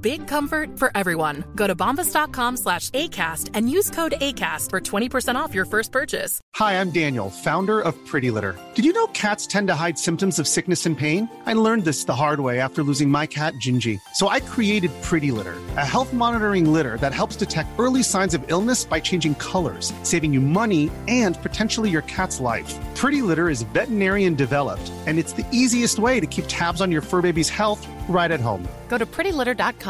Big comfort for everyone. Go to bombas.com slash ACAST and use code ACAST for 20% off your first purchase. Hi, I'm Daniel, founder of Pretty Litter. Did you know cats tend to hide symptoms of sickness and pain? I learned this the hard way after losing my cat, Gingy. So I created Pretty Litter, a health monitoring litter that helps detect early signs of illness by changing colors, saving you money and potentially your cat's life. Pretty Litter is veterinarian developed, and it's the easiest way to keep tabs on your fur baby's health right at home. Go to prettylitter.com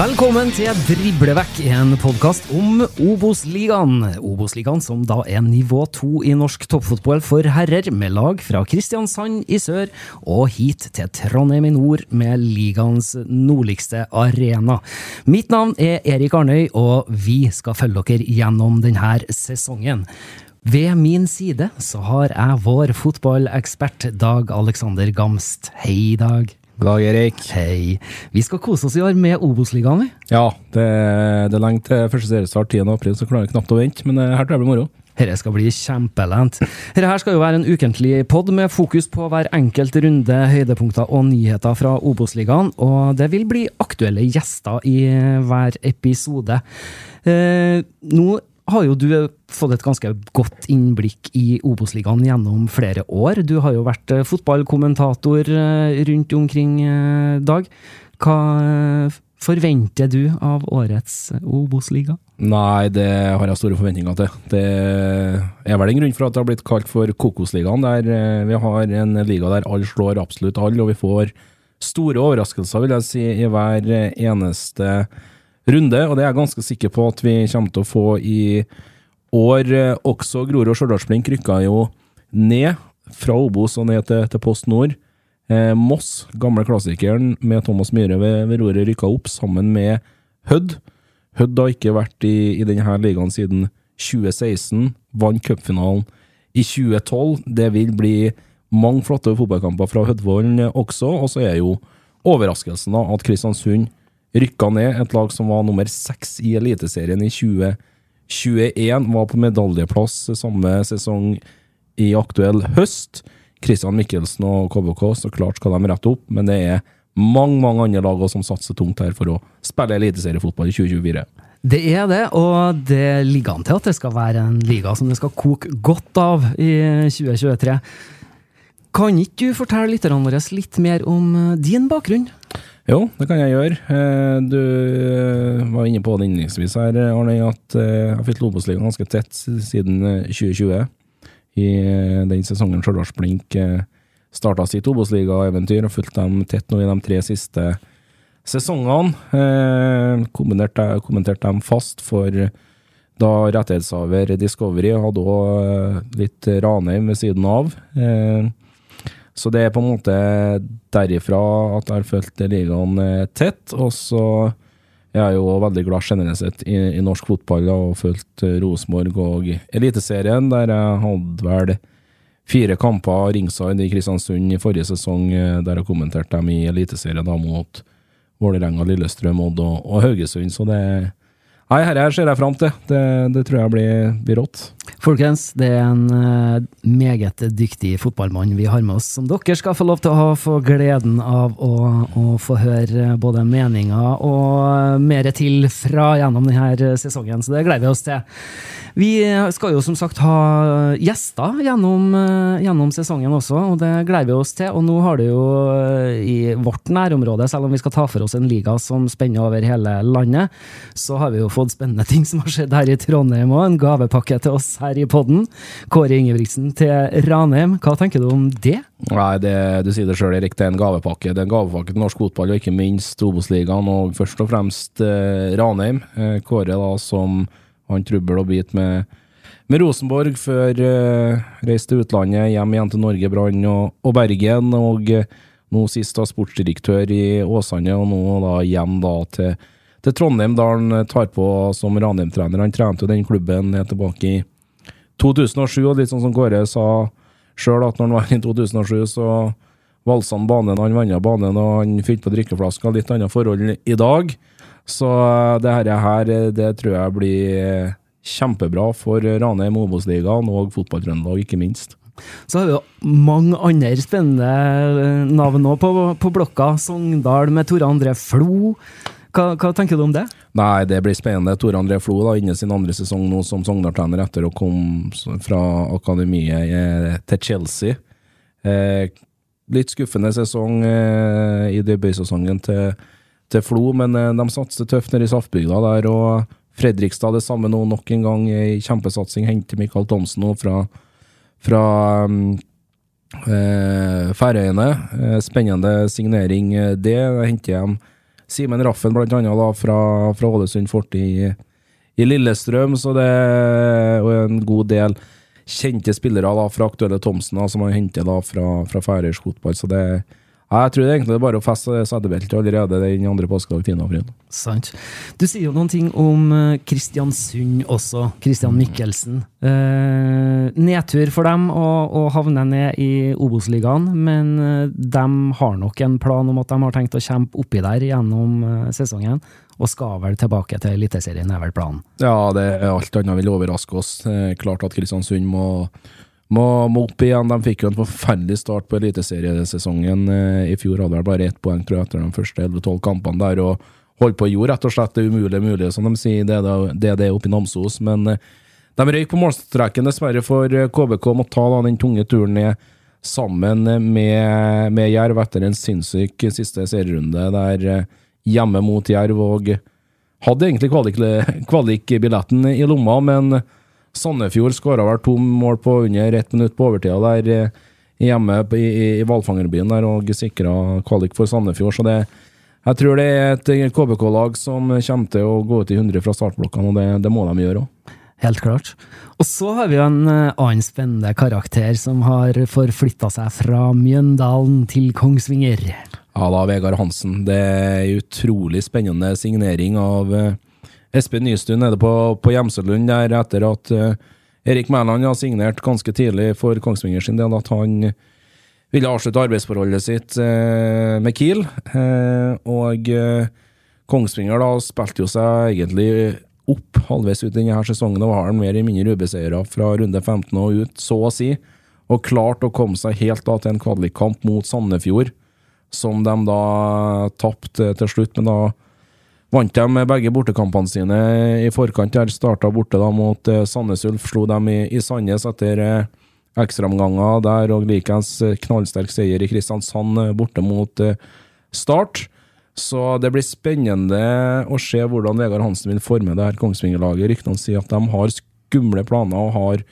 Velkommen til Driblevekk, en podkast om Obos-ligaen. Obos-ligaen som da er nivå to i norsk toppfotball for herrer, med lag fra Kristiansand i sør og hit til Trondheim i nord, med ligaens nordligste arena. Mitt navn er Erik Arnøy, og vi skal følge dere gjennom denne sesongen. Ved min side så har jeg vår fotballekspert Dag Alexander Gamst. Hei, Dag. God dag, Erik. Hei. Vi skal kose oss i år med Obos-ligaen, vi. Ja, det, det er lenge til første seriestart 10. april, så klarer jeg knapt å vente. Men eh, her tror jeg blir moro. Dette skal bli kjempelent. Dette skal jo være en ukentlig pod med fokus på hver enkelt runde, høydepunkter og nyheter fra Obos-ligaen, og det vil bli aktuelle gjester i hver episode. Eh, nå har jo du fått et ganske godt innblikk i Obos-ligaen gjennom flere år. Du har jo vært eh, fotballkommentator eh, rundt omkring, eh, Dag. Hva forventer du av årets Obos-liga? Nei, det har jeg store forventninger til. Det er vel en grunn for at det har blitt kalt for Kokosligaen, der vi har en liga der alle slår absolutt alle, og vi får store overraskelser, vil jeg si, i hver eneste eneste runde. Og det er jeg ganske sikker på at vi kommer til å få i år eh, også. Grorud og Stjørdals-Blink rykka jo ned fra Obos og ned til, til Post Nord. Eh, Moss, gamle klassikeren med Thomas Myhre ved, ved roret, rykka opp sammen med Hødd. Hødd har ikke vært i, i denne ligaen siden 2016. Vant cupfinalen i 2012. Det vil bli mange flotte fotballkamper fra Hødvollen også. Og så er jo overraskelsen da at Kristiansund rykka ned. Et lag som var nummer seks i Eliteserien i 2021. Var på medaljeplass samme sesong i aktuell høst. Christian Mikkelsen og KBK, så klart skal de rette opp, men det er mange mange andre lag som satser tungt her for å spille eliteseriefotball i 2024. Det er det, og det ligger an til at det skal være en liga som det skal koke godt av i 2023. Kan ikke du fortelle lytterne våre litt mer om eh, din bakgrunn? Jo, det kan jeg gjøre. Eh, Du eh, var inne på det innledningsvis her, Arne, at eh, jeg har fulgt Obos-ligaen ganske tett siden eh, 2020. I eh, den sesongen Stjørdals Blink starta sitt Obos-liga-eventyr, og fulgte dem tett nå i de tre siste sesongene. Eh, Kommenterte kommenterte dem fast for da rettighetshaver Discovery hadde òg litt Ranheim ved siden av. Så det er på en måte derifra at jeg har følt ligaen eh, tett. Og så er jeg jo veldig glad generelt sett i, i norsk fotball og fulgt eh, Rosenborg og Eliteserien, der jeg hadde vel fire kamper ringside i Kristiansund i forrige sesong, eh, der jeg kommenterte dem i Eliteserien da mot Vålerenga, Lillestrøm, Odd og, og Haugesund. Så det Nei, dette ser jeg fram til. Det, det tror jeg blir, blir rått. Folkens, det er en eh, meget dyktig fotballmann vi har med oss, som dere skal få lov til å få gleden av å, å få høre både meninger og mer til fra gjennom denne sesongen, så det gleder vi oss til. Vi skal jo som sagt ha gjester gjennom, eh, gjennom sesongen også, og det gleder vi oss til. Og nå har det jo eh, i vårt nærområde, selv om vi skal ta for oss en liga som spenner over hele landet, så har vi jo fått spennende ting som har skjedd her i Trondheim òg. En gavepakke til oss her i podden. Kåre Ingebrigtsen til Ranheim, hva tenker du om det? Nei, det, du sier det sjøl, Erik. Det er en gavepakke. Det er en gavepakke til norsk fotball, og ikke minst Obos-ligaen, og først og fremst eh, Ranheim. Eh, Kåre da som han trøbbel og bit med, med Rosenborg før eh, reiste til utlandet, hjem igjen til Norge, Brann og, og, Bergen. Og uh, nå sist da sportsdirektør i Åsane, og nå da hjem da til, til Trondheim, da han tar på som Ranheim-trener. Han trente jo den klubben helt tilbake i 2007, og litt sånn som Kåre sa sjøl, at når han var i 2007, så valsa han banen, han vant banen, og han fylte på drikkeflaska. Litt annet forhold i dag. Så eh, det her, det tror jeg blir kjempebra for Ranheim, Obos-ligaen og Fotball-Trøndelag, ikke minst. Så har vi jo mange andre spennende eh, navn nå på, på, blokka. Sogndal med Tore André Flo. Hva, hva, tenker du om det? Nei, Det blir spennende. Tore André Flo da, inne sin andre sesong nå som Sogndal-trener etter å komme fra akademiet eh, til Chelsea. Eh, litt skuffende sesong eh, i debutsesongen til til Flo, men eh, de satser tøft nede i Saftbygda der. og Fredrikstad det samme nå, nok en gang i kjempesatsing. Henter Michael Thomsen nå fra, fra um, eh, Færøyene. Eh, spennende signering, eh, det. Henter hjem Simen Raffen, blant annet, da, fra, fra Ålesund Fort i, i, Lillestrøm. Så det er en god del kjente spillere da, fra aktuelle Thomsen, da, som han henter da, fra, fra færøysk fotball. Så det er ja, jeg tror det egentlig det er bare å feste setebeltet allerede den andre påskedag 10. april. Sant. Du sier jo noen ting om eh, Kristiansund også, Kristian Mikkelsen. Eh, nedtur for dem å, havne ned i Obos-ligaen, men eh, de har nok en plan om at de har tenkt å kjempe oppi der gjennom eh, sesongen, og skal vel tilbake til Eliteserien, er vel planen? Ja, det er alt annet vil overraske oss. Klart at Kristiansund må må, må, opp igjen. De fikk jo en forferdelig start på eliteseriesesongen eh, i fjor. Hadde vel bare ett poeng tror jeg, etter de første 11-12 kampene der. og holdt på å gjøre rett og slett det umulige mulig, som de sier. Det er det, det oppe i Namsos. Men eh, de røyk på målstreken, dessverre, for KBK må ta da, den tunge turen ned sammen med, med Jerv etter en sinnssyk siste serierunde der eh, hjemme mot Jerv. og hadde egentlig kvalikbilletten kvalik i lomma, men Sandefjord skåra vel to mål på under ett minutt på overtida der eh, hjemme i, i, i Hvalfangerbyen der og sikra kvalik for Sandefjord. Så det, jeg tror det er et KBK-lag som kommer til å gå ut i 100 fra startblokkene, og det, det må de gjøre òg. Helt klart. Og så har vi jo en eh, annen spennende karakter som har forflytta seg fra Mjøndalen til Kongsvinger. Ja da, Vegard Hansen. Det er en utrolig spennende signering av Espen Nystuen nede på, på Gjemselund der etter at uh, Erik Mæland har signert ganske tidlig for Kongsvinger sin del at han ville avslutte arbeidsforholdet sitt uh, med Kiel. Uh, og Kongsvinger da spilte jo seg egentlig opp halvveis ut denne sesongen og har mer eller mindre ubeseiret fra runde 15 og ut, så å si. Og klarte å komme seg helt da til en kvalikkamp mot Sandefjord, som de da tapte til slutt. men da vant de begge bortekampene sine i forkant. der Starta borte da mot eh, Sandnes Ulf, slo dem i, i Sandnes etter eh, ekstraomganger der, og likeens eh, knallsterk seier i Kristiansand borte mot Start. Så det blir spennende å se hvordan Vegard Hansen vil forme det her Kongsvinger-laget. Ryktene sier at de har skumle planer og har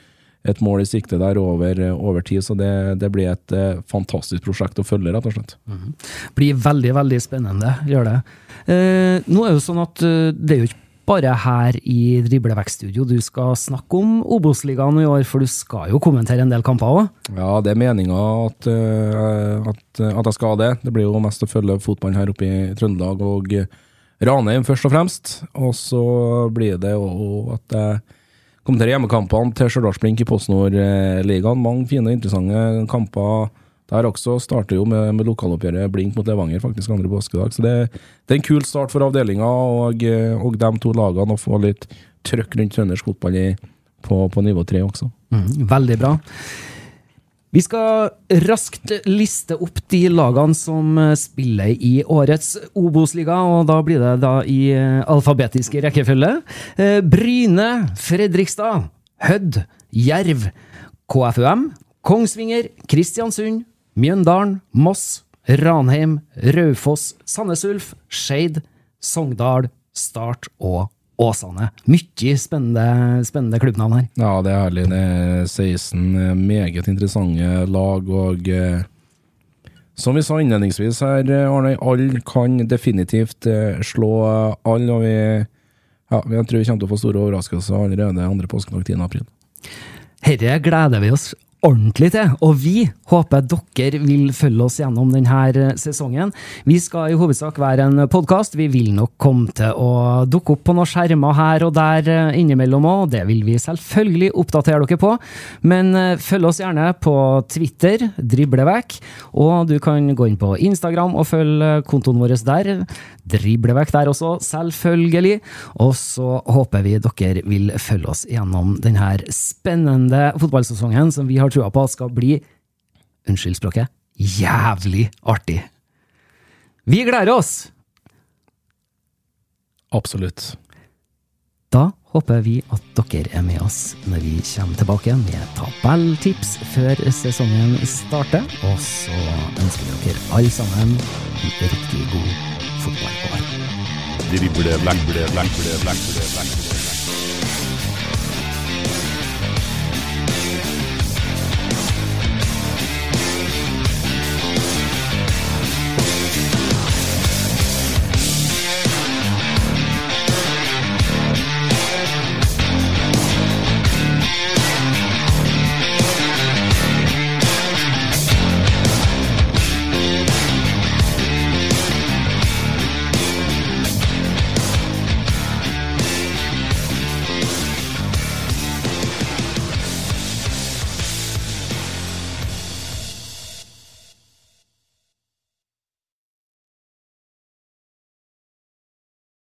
et mål i sikte der over, over tid. Så det, det blir et eh, fantastisk prosjekt å følge, rett og slett. Mm. Blir veldig, veldig spennende, gjør det. Eh, nå er det jo sånn at eh, det er jo ikke bare her i Driblevekststudio du skal snakke om Obos-ligaen i år, for du skal jo kommentere en del kamper òg? Ja, det er meninga at, at, at, jeg skal det. Det blir jo mest å følge fotballen her oppe i Trøndelag og Ranheim, først og fremst. Og så blir det jo at jeg kommentere hjemmekampene til Stjørdalsblink i PostNord-ligaen. Mange fine og interessante kamper Der også starter jo med, med lokaloppgjøret Blink mot Levanger faktisk andre påskedag. Så det, det er en kul start for avdelinga og, eh, og de to lagene å få litt trøkk rundt trøndersk fotball på, på nivå tre også. Mm, veldig bra. Vi skal raskt liste opp de lagene som eh, spiller i årets Obos-liga, og da blir det da i alfabetiske alfabetisk rekkefølge. Eh, Bryne, Fredrikstad, Hødd, Jerv, KFUM, Kongsvinger, Kristiansund, Mjøndalen, Moss, Ranheim, Raufoss, Sandnes Ulf, Skeid, Sogndal, Start og Åsane. Mye spennende, spennende klubbnavn her. Ja, det er herlig. Det er 16 meget interessante lag, og eh, som vi sa innledningsvis her, eh, Arne, alle kan definitivt eh, slå alle, og vi, ja, jeg tror vi kommer til å få store overraskelser allerede andre påskedag 10. april. Herre gleder vi oss ordentlig til, og vi håper dere vil følge oss gjennom denne sesongen. Vi skal i hovedsak være en podkast. Vi vil nok komme til å dukke opp på noen skjermer her og der innimellom òg, det vil vi selvfølgelig oppdatere dere på. Men følg oss gjerne på Twitter, driblevekk, og du kan gå inn på Instagram og følge kontoen vår der. Driblevekk der også, selvfølgelig. Og så håper vi dere vil følge oss gjennom denne spennende fotballsesongen som vi har trua på skal bli unnskyld språket, jævlig artig. Vi gleder oss! Absolutt. Da håper vi at dere er med oss når vi kommer tilbake med tabelltips før sesongen starter. Og så ønsker vi dere alle sammen en riktig god fotballår.